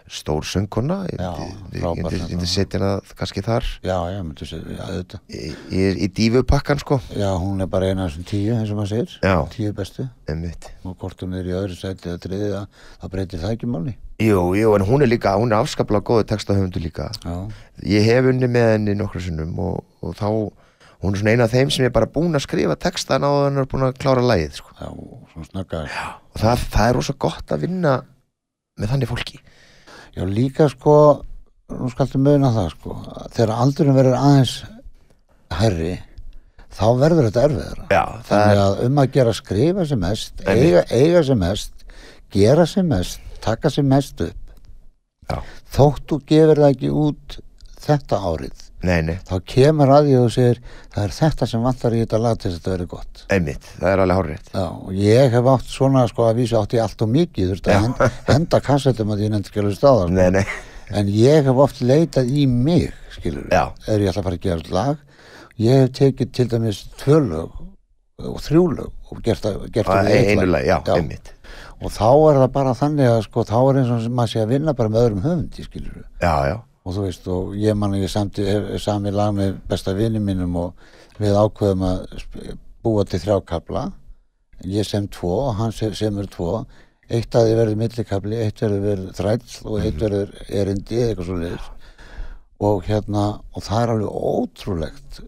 stór söngkona. Ég myndi- ég ég setja hana kannski þar. Já, já, myndi segja, já, auðvitað. Í, í, dífupakkan sko. Já, hún er bara eina af þessum tíu, eins og maður segir. Já. tíu bestu. Einmitt. og hvort hún er í öðru sæti eða þriðið þá breytir það ekki máli. Jú, jú, en hún er líka, hún er afskaplega góðu textahöfundu líka. Já, ég hef unni með henni nokkru sinnum og, og þá, hún er svona eina af þeim sem ég er bara búin að skrifa textan á að hann er búin að klára lagið sko. já, og það, það er rosa gott að vinna með þannig fólki já, líka sko nú skaltu mögna það sko þegar aldurinn verður aðeins herri þá verður þetta erfiðara Já, það þannig að um að gera skrifa sem mest eiga, eiga sem mest gera sem mest, taka sem mest upp Já. þótt þú gefur það ekki út þetta árið nei, nei, þá kemur að því og segir það er þetta sem vantar í þetta lag til þetta verið gott. Einmitt, það er alveg hárrétt. Já, og ég hef átt svona sko að vísa átt í allt og mikið þurfti að henda, henda kassettum að ég nefndi ekki alveg staðar sko. Nei, nei, en ég hef oft leitað í mig skilur Já. er ég ætla að fara að gera ett lag. Ég hef tekið til dæmis tvö lög og þrjú lög og gert, að, gert það er einu lag, já, einmitt. Og þá er það bara þannig að sko þá er eins og maður sé að vinna bara með öðrum höfundi skilur Já, já, og þú veist og ég man að ég samti, hef, sami lag með besta vini mínum og við ákveðum að búa til þrjákabla ég sem tvo og hann sem, semur tvo. Eitt að þið verður millikabli eitt verður verður þræll og eitt verður erindi eða eitthvað svo leiðis og hérna og það er alveg ótrúlegt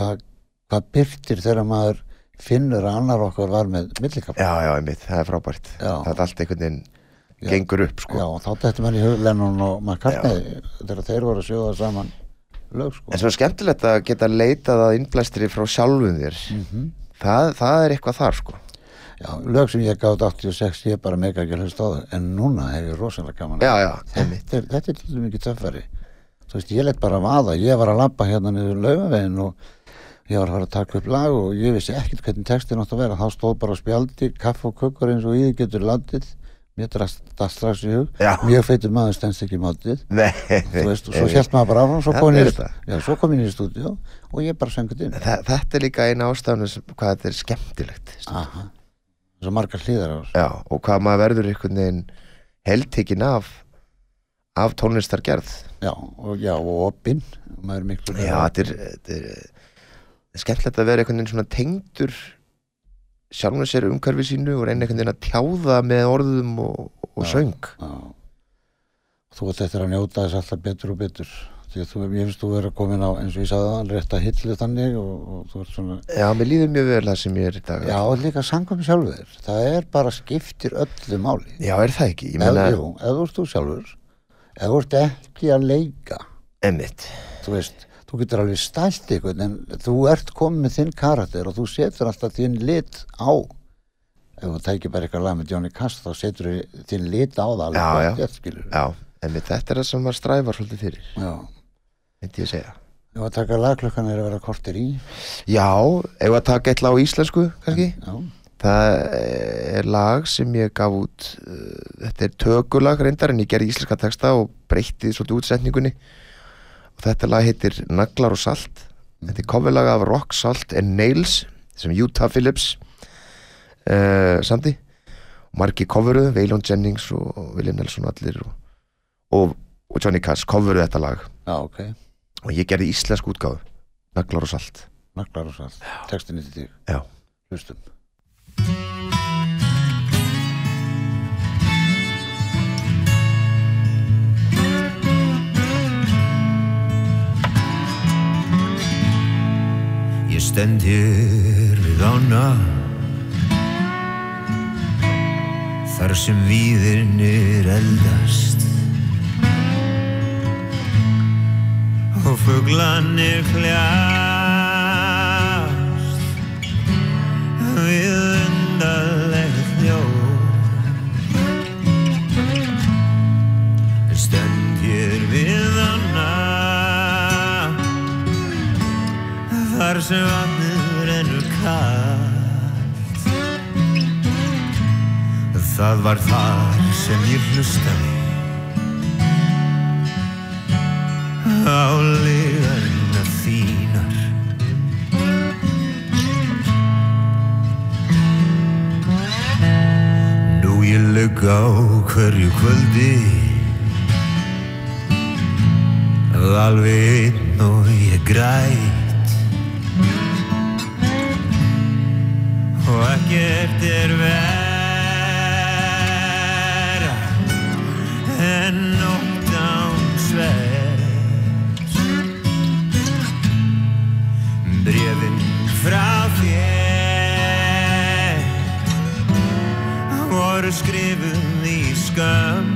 hvað, hvað byrtir þegar maður finnur að annar okkar var með millikabla já, já, einmitt, það er frábært. Já. Það er allt einhvern veginn. Gengur upp, sko. Já, og þá dættum hug Lennon og McCartney þegar þeir voru að sjóða saman lög sko. En svo er skemmtilegt að geta leitað að innblæstri frá sjálfum þér. Mhm. það, það er eitthvað þar, sko. Já, lög sem ég gáði 86 ég bara mega ekki að hlusta á það en núna hef ég rosalega gaman Já, já, þetta, er, þetta er til dæmis mikið töffari. Þú veist, ég lett bara að vaða ég var að labba hérna niður laugavegin og ég var að fara að taka upp lag og ég vissi ekkert hvernig textin átt að vera. Þá stóð bara spjaldi, kaff og kökkur eins og því getur landið mér drast strax í hug. Já. mjög feitur maður stendst ekki mátið Nei, þú veist, og svo hjælt maður bara áfram svo kom ég já, svo kom ég í stúdíu og ég bara söngut inn. Þa, Þetta er líka eina ástæðan sem- hvað þetta er skemmtilegt Aha. svo margar hlýðar. Já, og hvað maður verður einhvern veginn heldtekinn af af tónlistargerð. Já, og, og opinn. Er Já, þetta er, er er skemmtilegt að vera einhvern veginn svona tengdur sjálfum sér umhverfi sínu og reyna einhvern veginn að tjáða með orðum og, og Já. söng Já. Þú ert eftir að njóta þess alltaf betur og betur. Því að þú, ég finnst þú vera komin á, eins og ég sagði það, rétt að hillu þannig og, og þú ert svona, Já, mér líður mjög vel það sem ég er í dag já, og líka sangum sjálfur. Það er bara skiptir öllu máli. Já, er það ekki? Ég meina, ef þú ert þú sjálfur, ef þú ert ekki að leika, emmitt þú veist, þú getur alveg stælt ykkur, en þú ert komin með þinn karakter og þú setur alltaf þinn lit á. Ef þú tækir bara eitthvað lag með Johnny Cass, þá setur þinn lit á það alveg. Já, já. skilurðu. Já, emmitt, þetta er það sem maður stræfar svolítið fyrir, Já. myndi ég segja Ef að taka lagklukkan er að vera kortir í. Já, ef að taka eitthvað á íslensku kannski Já. Það er lag sem ég gaf út uh, Þetta er tökulag reyndar en ég gerði íslenska texta og breytti svolítið útsetningunni og þetta lag heitir Naglar og Salt Þetta er coverlag af Rock, Salt and Nails sem Utah Phillips uh, samti margi coveruðu, Waylon Jennings og William Nelson allir og, og, og Johnny Cash coveruðu þetta lag Já, ok. og ég gerði íslensk útgáfu Naglar og Salt Naglar og salt. Til þig. Já. Hlustum. Ég stend hér við ána. Þar sem víðirnir eldast. Og fuglanir kljást við undarleg þar sem vatnið rennur kallt það var þar sem ég hlustaði á liðarna þínar. Nú ég lög á hverju kvöldi Alveg einn og ég græt Og ekkert er vera En nótt án svers. Brefin frá þér voru skrifuð í skam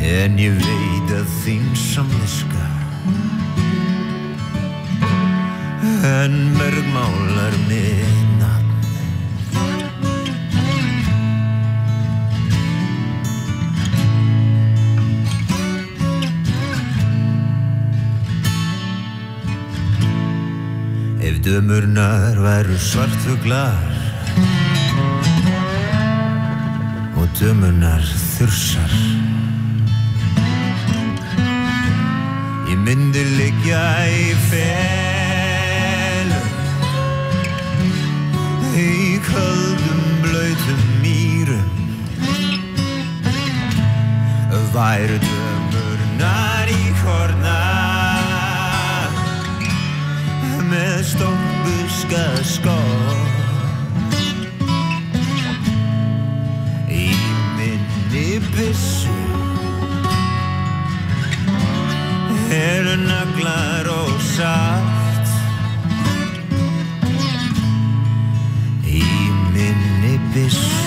En ég veit að þín samviska En bergmálar mitt nafn Ef dömurnar væru svartfuglar og dömurnar þursar. Ég myndi liggja í felum í köldum blöytum mýrum væru dömurnar í korna með stórbuska skór í minni byssu eru naglar og saft byssu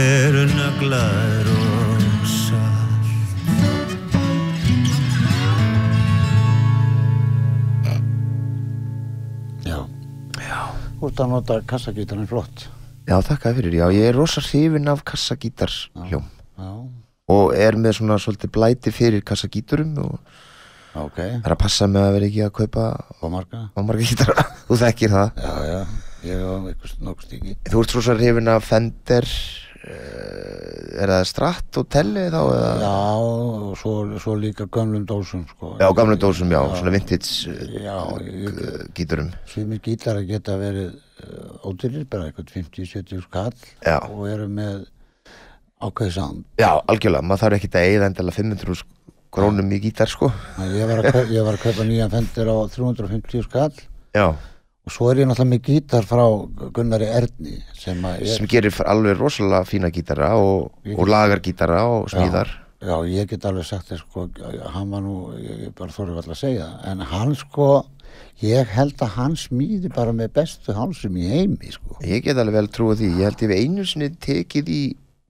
eru naglar og saft Já. Já. Ert að nota kassagítarinn flott. Já, þakkaði fyrir, já, ég er rosa hrifin af kassagítars hljóm og er með svona svolítið blæti fyrir kassagíturum og Ok. er að passa með að vera ekki að kaupa Og marga? á marga gítara, [laughs] þú þekkir það Já, já. Ég á eitthvað nokkuð stíki. Þú ert rosa hrifin af Fender uh, er það Strat og Telly þá eða? Já, og svo, svo líka gömlum dósum, sko. Já, gamle dósum, já, svona vintage Já, ég, gíturum Sumir gítar að geta verið ódýrir, bara eitthvað 50-70 skall Já. og eru með ákveðið sound. Já, algjörlega, maður þarf ekkert að eigða endilega 500 krónum í gítar, sko. Ég var, að ég var að kaupa nýjan fendir á 350 skall. Já, og svo er ég náttúrulega með gítar frá Gunnari Erni sem að er, sem gerir alveg rosalega fína gítara og, og lagar gítara og smíðar. Já, ég get alveg sagt þér sko, hann var nú, ég bara þorði alltaf að segja en hann sko, ég held að hann smíði bara með bestu hálsum í heimi sko. Ég get alveg vel trúið því, ég held ég við einu sinni tekið í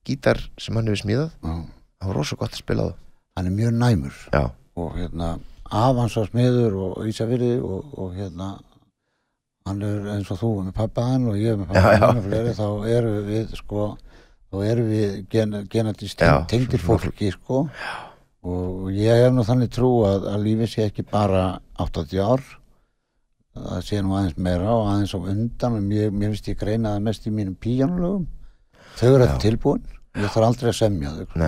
gítar sem hann hefur smíðað. Já. það var rosa gott að spila það Hann er mjög næmur. Já, og hérna, afans var smiður og Ísafyrði og, og hérna, hann er eins og þú með pappaðan og ég með Já, já. pappaðan og fleiri, þá eru við sko, þá eru við gen, genatist Já, tengdir svona fólki sko. Og ég hef nú þannig trú að, að lífið sé ekki bara 80 ár. Það sé nú aðeins meira og aðeins á undan og mér, mér finnst ég greina það mest í mínum píjanulögum þau eru þetta tilbúin. Ég þarf aldrei að semja þau sko.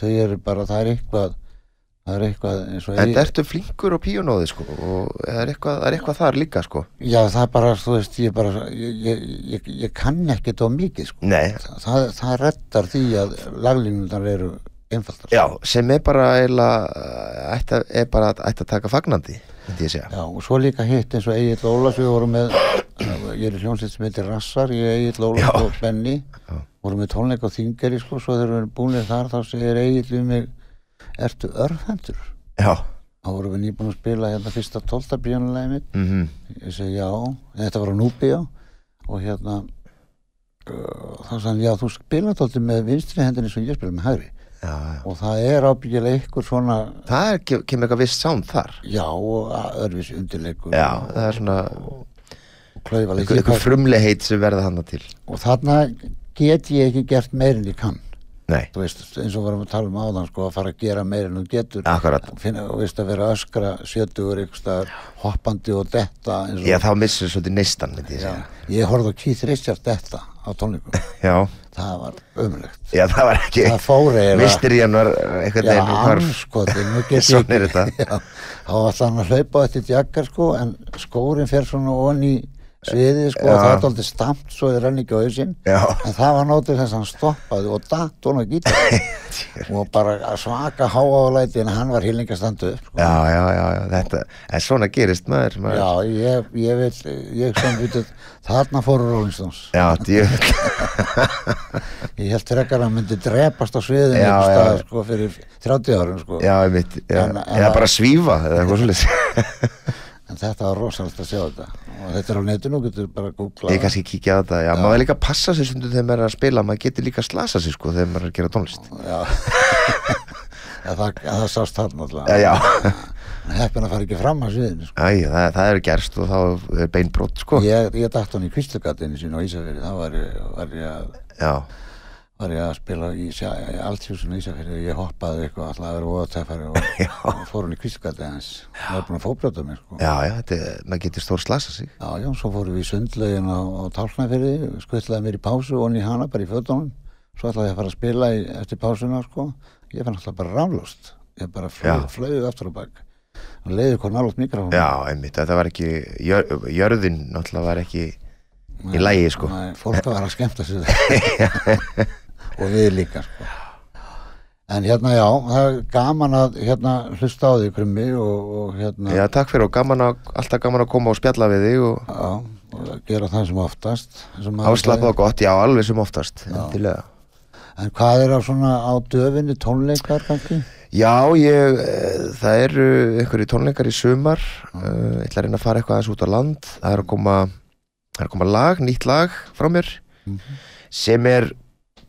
Þau eru bara, það er eitthvað það er eitthvað eins og En Egill- ertu flinkur á píanóði sko og það er eitthvað, það er eitthvað þar líka sko Já, það er bara, þú veist, ég bara, ég, ég, ég, ég kann ekkert á mikið, sko. Nei, Það, það reddar því að laglínundar eru einfaldar. já, sem er bara eiginlega, ætti, að- er bara að- ætti að taka fagnandi, myndi ég segja Já, og svo líka hitt eins og Egil Ólafs, við vorum með, ég er í hljómsveit sem heitir Rassar, ég Egil Ólafs Já. og Benny, vorum með tónleik á Þingeri, sko, svo þegar við erum búinir þar, þá segir Egil við mig, ertu örfendur? Já, þá vorum við nýbúin að spila hérna fyrsta tólta píjónulegið mitt. Mm ég segi já, þetta var á Núbíó og hérna uh, þá sagði hann, já þú spila tólti með vinstri hendinni sem ég spila með hægri. Já, já. og það er ábyggilega ykkur svona það er, kem- kemur eitthvað viss sound þar. Já, og öðruvísi undirleikur já, það er svona og klaufaleg eitthvað, frumlegheit sem verða hana til. Og þarna get ég ekki gert meir en ég kann. Nei, þú veist, eins og varum að tala um áðan sko, að fara að gera meir en þú getur. Finna, og veist að vera öskra sjötugur hoppandi og detta og, já, þá missur svolítið neistan myndi ég ég horfði á Keith Richards detta á tónleikum, [laughs] já, það var ömulegt já, það var ekki það mistir í hann var eitthvað já, anskotin, [laughs] ég er [laughs] þá var hann að hlaupa eftir jakkar sko, en skórin fer svona onni sviðið sko, það er aldrei stamt svo þið renni ekki á hausinn en það var nótið þess að hann stoppaði og datt hún að gítar og bara svaka háálæti en hann var hýlingastandu upp sko. já, já, já, já, þetta en svona gerist maður, maður Já, ég, ég veit, ég sem vitið, þarna fóru Stones. já, djú, [laughs] Ég held frekar að hann myndi drepast á sviðinu Já, einhvers já. sko, fyrir 30 árum, sko. já, einmitt já, En- en- eða bara svífa eða eitthvað svolítið [laughs] En þetta var rosalegt að sjá þetta. Og þetta er á netinu, getur bara að googla. ég kannski kíkja á þetta, já, maður er líka að passa sér stundu þegar maður er að spila, maður getur líka að slasa sér sko þegar maður er að gera tónlist Já. [laughs] en það, það sást þarna alltaf. já, já, Heppin að fara ekki fram að sviðinu, sko. Æ, það, það er gerst og þá er beinbrott sko Ég, ég dætt hann í kvistlugatinu sín á Ísafjörði, þá var var ég að já, var ég að spila í, í Ísafjörði ég hoppaði eitthvað alltaf að vera óðatæfari og, [laughs] og fór hann í kvistgati hans það var búin að fóbrjóta mig sko. já, já, þetta, getur stór slasa sig. Já, já, svo fórum við í sundlegin á, á Tálknafyrði, skvittlaði mér í pásu og í hana bara í fötunum. Svo ætlaði ég að fara að spila í, eftir pásuna sko. ég fann alltaf bara raflust ég bara flög aftur á bak. Og leiði hvað nálaðt mikrofón já, einmitt, þetta var ekki jör, jörðin í lægi sko. Nei, fólk var að skemmta sér [laughs] [laughs] og við líka sko. en hérna já það er gaman að hérna hlusta á því krummi og, og hérna já, takk fyrir og gaman að, alltaf gaman að koma og spjalla við þig og já, og gera það sem oftast eins og gott, já, alveg sem oftast endilega. En hvað er á svona á döfinni tónleikar kannski? Já, ég, e, það eru einhverju tónleikar í sumar uh, ég ætla að reyna að fara eitthvað aðeins út á land. Það er að koma, það er að koma lag, nýtt lag frá mér sem er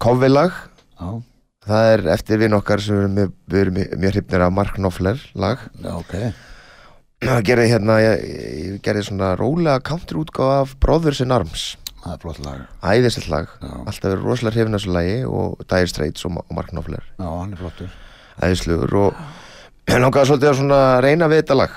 kofvilag já, það er eftir vinn okkar sem við erum, við erum mjög- hrifnir af Mark Knopfler lag. Já, ok. Það gerði hérna, ég, ég gerði svona rólega country útgáfa af Brothers in Arms. Það er flott lag. Æðislegt lag, Já. alltaf verið rosalega hrifin af þessu lagi og Dire Straits og, og Mark Knopfler. Já, hann er flottur. Æðislegur og [clears throat] ég langaði svolítið að svona reyna við þetta lag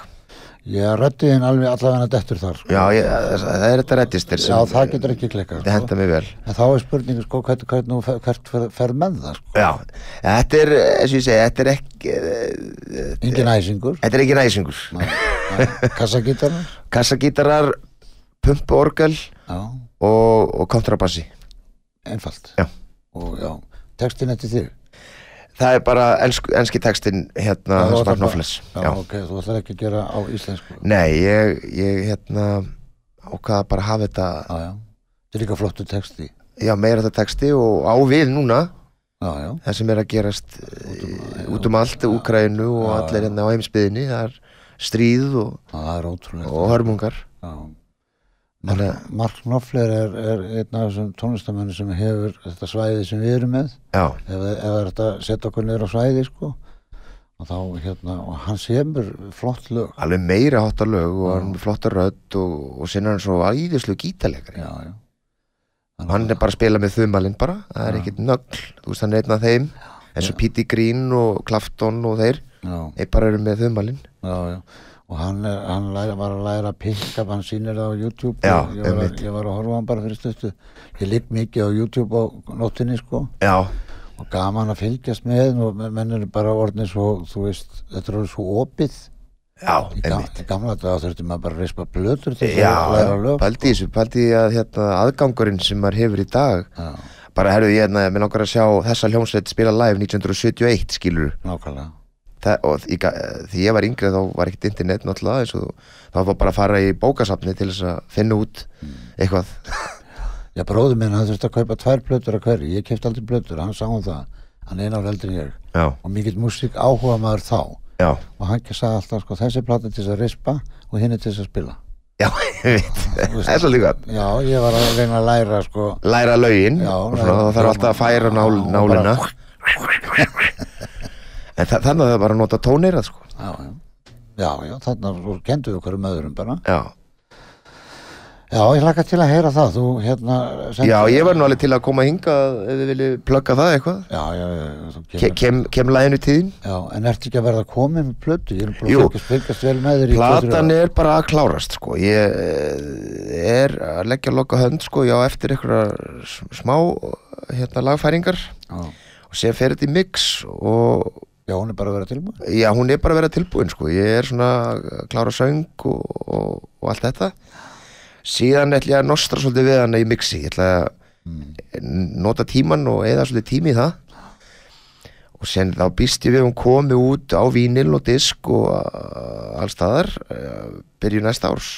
ég rætti hinn alveg allavega dettur þar sko. Já, ég, það er þetta reddistir já, sem það getur ekki klikkað þetta sko. henda mig vel. En þá er spurningu sko hvert, hvert, fer- hvert fer, fer með það sko. Já, þetta er, eins og ég segi, þetta er ekki eh, engin æsingur. Þetta er ekki kassagítarnar [laughs] Kassagítarar, pumpuorgel já, og, og kontrabassi. Einfalt. Já. og já, textin eftir þig Það er bara ensk, enski textin hérna Já, bara- Sparknofles já, ok, þú ætlar ekki að gera á íslensku. Já, Nei, ég, ég hérna ákvaða bara að hafa þetta já, þetta er líka flottu texti. Já, meira þetta texti og á við núna. Já, já, það sem er að gerast eh, út um allt, Úkraínu og Já, allir hérna á heimsbyðinni það er stríð og, og hörmungar. Já. Mark, Knopfler er, er einn af þessum tónlistamennu sem hefur þetta svæði sem við erum með. Ef, ef er þetta setja okkur niður á svæði sko. Og þá hérna, og hann semur flott lög. Alveg meira hátta lög og hann er flotta rödd og, og sinna hann svo æðislu gítalegri já, já. Hann er bara að spila með þumalinn bara. Það er Já. ekkert nögl, þú veist hann er einn af þeim. Eins og Pete Green og Clapton og þeir þeir bara eru með þumalinn. Já, já og hann, er, hann læra, var að læra að pikka hann sýnir það á YouTube. Já, ég, var að, ég var að horfa hann bara fyrir stöttu ég ligg mikið á YouTube á nóttinni sko. Já, og gaman að fylgjast með og men- menn eru bara orðnir svo þú veist, þetta er svo opið. Já, einmitt. í gamla þetta þurfti maður bara að rispa blötur til Já, að læra lög pældi í þessu, pældi í að hérna, aðgangurinn sem maður hefur í dag. Já, bara herðu ég hérna, mér langar að sjá þessa hljómsveit spila live 1971 skilur nákvæmlega Þa, og í, ga- því ég var yngri þá var ekkert internet náttúrulega og þá var bara að fara í bókasafni til þess að finna út eitthvað. [laughs] Já, bróður minn, hann þurfti að kaupa tvær plötur að hverju, ég kefti aldrei plötur, hann sá um það, hann er einar eldri en ég. Já, og mikill músík áhuga maður þá, Já, og hann sagði alltaf sko þessi plata til þess að rispa og hinn er til þess að spila. Já, [laughs] ég veit. [laughs] Það er svolítið gott. Já, ég var að reyna að læra sko. Læra svona, það þarf alltaf að færa nál, nálina. Bara- En þa þannig að það bara að nota tóneirað sko. Já, já, já, já þarna svo kendu við hverjum öðrum bara. Já, já, ég hlakka til að heyra það. Þú hérna já ég var nú alveg til að koma hingað ef þið viljið plugga það eitthvað. Já, já, já, kemur. Kem, kem læginu tíðin já, en ertu ekki að verða komið með plötu? Ég er búin Jú. að fylgast vel með þér í Platan er bara að klárast sko. Ég eh, er að leggja loka hönd sko Já, eftir einhverja smá hérna lagfæringar. Já, og sem fer þetta í mix og já, hún er bara að vera tilbúin. Já, hún er bara að vera tilbúin sko. Ég er svona klára söng og, og, og allt þetta. Síðan ætla ég að nostra svolítið við hana í mixi. Ég ætla að nota tíman og eða svolítið tími í það. Og sen þá býst ég við hún komi út á vínil og disk og uh, allstaðar uh, byrju næsta árs.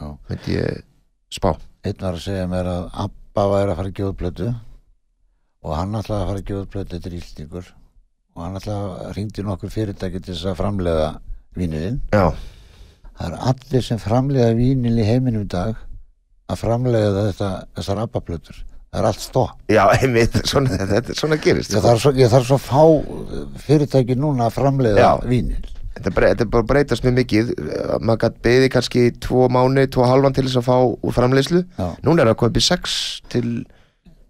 Já. myndi ég spá. Einn var að segja mér að Abba væri að fara að gefa út plötu og hann ætlaði að fara að gefa plötu þetta er íltingur og hann að ringdi nokkur fyrirtæki til þess að framlega vínilinn. Já, það er allir sem framlega vínil í heiminum í dag að framlega þetta, þessar Abba plötur það er allt stopp. Já, einmitt. Svona, þetta, svona gerist ég sko. þarf svo, ég þarf svo fá uh, fyrirtæki núna að framlega Já. vínil þetta, þetta bara að breytast mjög mikið. Uh, maður gætt beðið kannski tvo mánu, tvo halvan til þess að fá úr framleiðslu. Já. núna er það komið upp í 6 til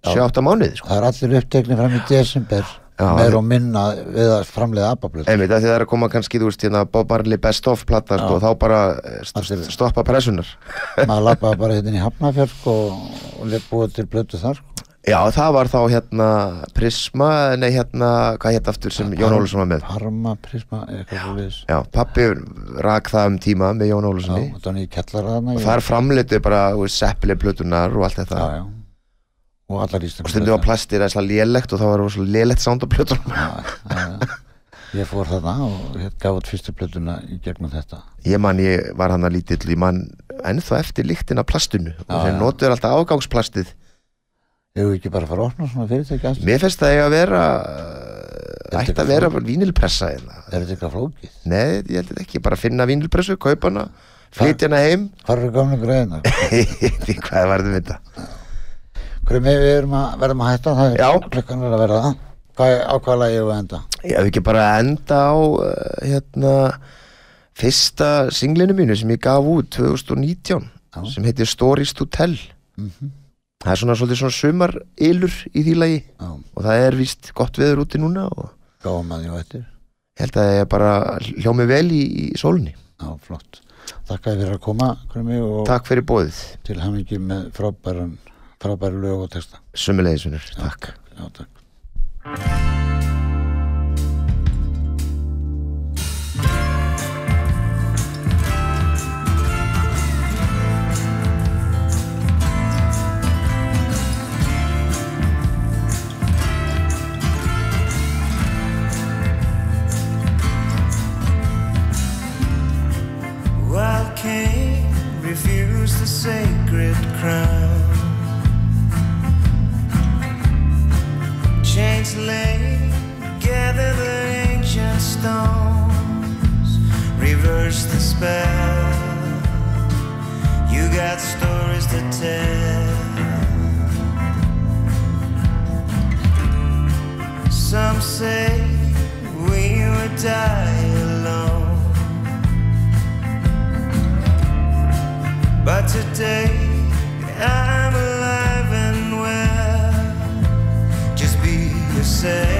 7-8 mánuði sko. það er allir upptekni fram í desember meir það- og minna við að framlega Abba plötur einmitt, það er að koma kannski, þú veist, hérna Bob Marley Best Of plata, sko, Já. þá bara eh, st stoppa pressunar [laughs] maður lappaði bara hérna í Hafnafjörg og, og búið til blötu þar sko. Já, það var þá hérna Prisma, nei hérna, hvað hétt aftur sem Jón Ólusson var með? Parma, Prisma, eitthvað svo liðs Já, pappi rak það um tíma með Jón Já, Ólussoni þetta var nýja kjallara og þar framleitu bara seppli plötunar og allt þetta. Já, já Og allar íslensk og stundum á plastir eða svona lélegt og það var svo lélegt plötunum. Ég fór þarna og gaf út fyrstu blötuna í gegnum þetta. Ég man, ég var hann að lítill, ég man ennþá eftir lyktin af plastinu. Og þeir já. notuður alltaf ágangsplastið. Ég hef ekki bara að fara að opna svona fyrirtæki aðeins Mér finnst það að vera ætti er að vera vínilpressa hérna. Er þetta eitthvað flókið? Nei, ég held ekki, bara finna vínilpressu, kaupa hana flytja hana heim. eru gamla [laughs] ekki hvað var þetta með við erum að verðum að hætta það er klukkan er að verða. Það Hvað er ákvæðlega ég að enda? Ég hef ekki bara enda á uh, hérna fyrsta singlinu mínu sem ég gaf út 2019 Já. sem heitir Stories to Tell. Mhm. það er svona svolítið svona sumar ylur í því lagi Já, og það er víst gott veður úti núna og gáum að því og eftir ég held að ég bara hljómi vel í, í sólunni Já, flott. Þér fyrir að koma Krumi, Takk fyrir bóðið, til hamingi með frábæran frábæri lög og texta. Sumuleiðisunur Takk. Já, takk. Refuse the sacred crown. Lay, gather the ancient stones, reverse the spell. You got stories to tell. Some say we would die alone. But today I'm say.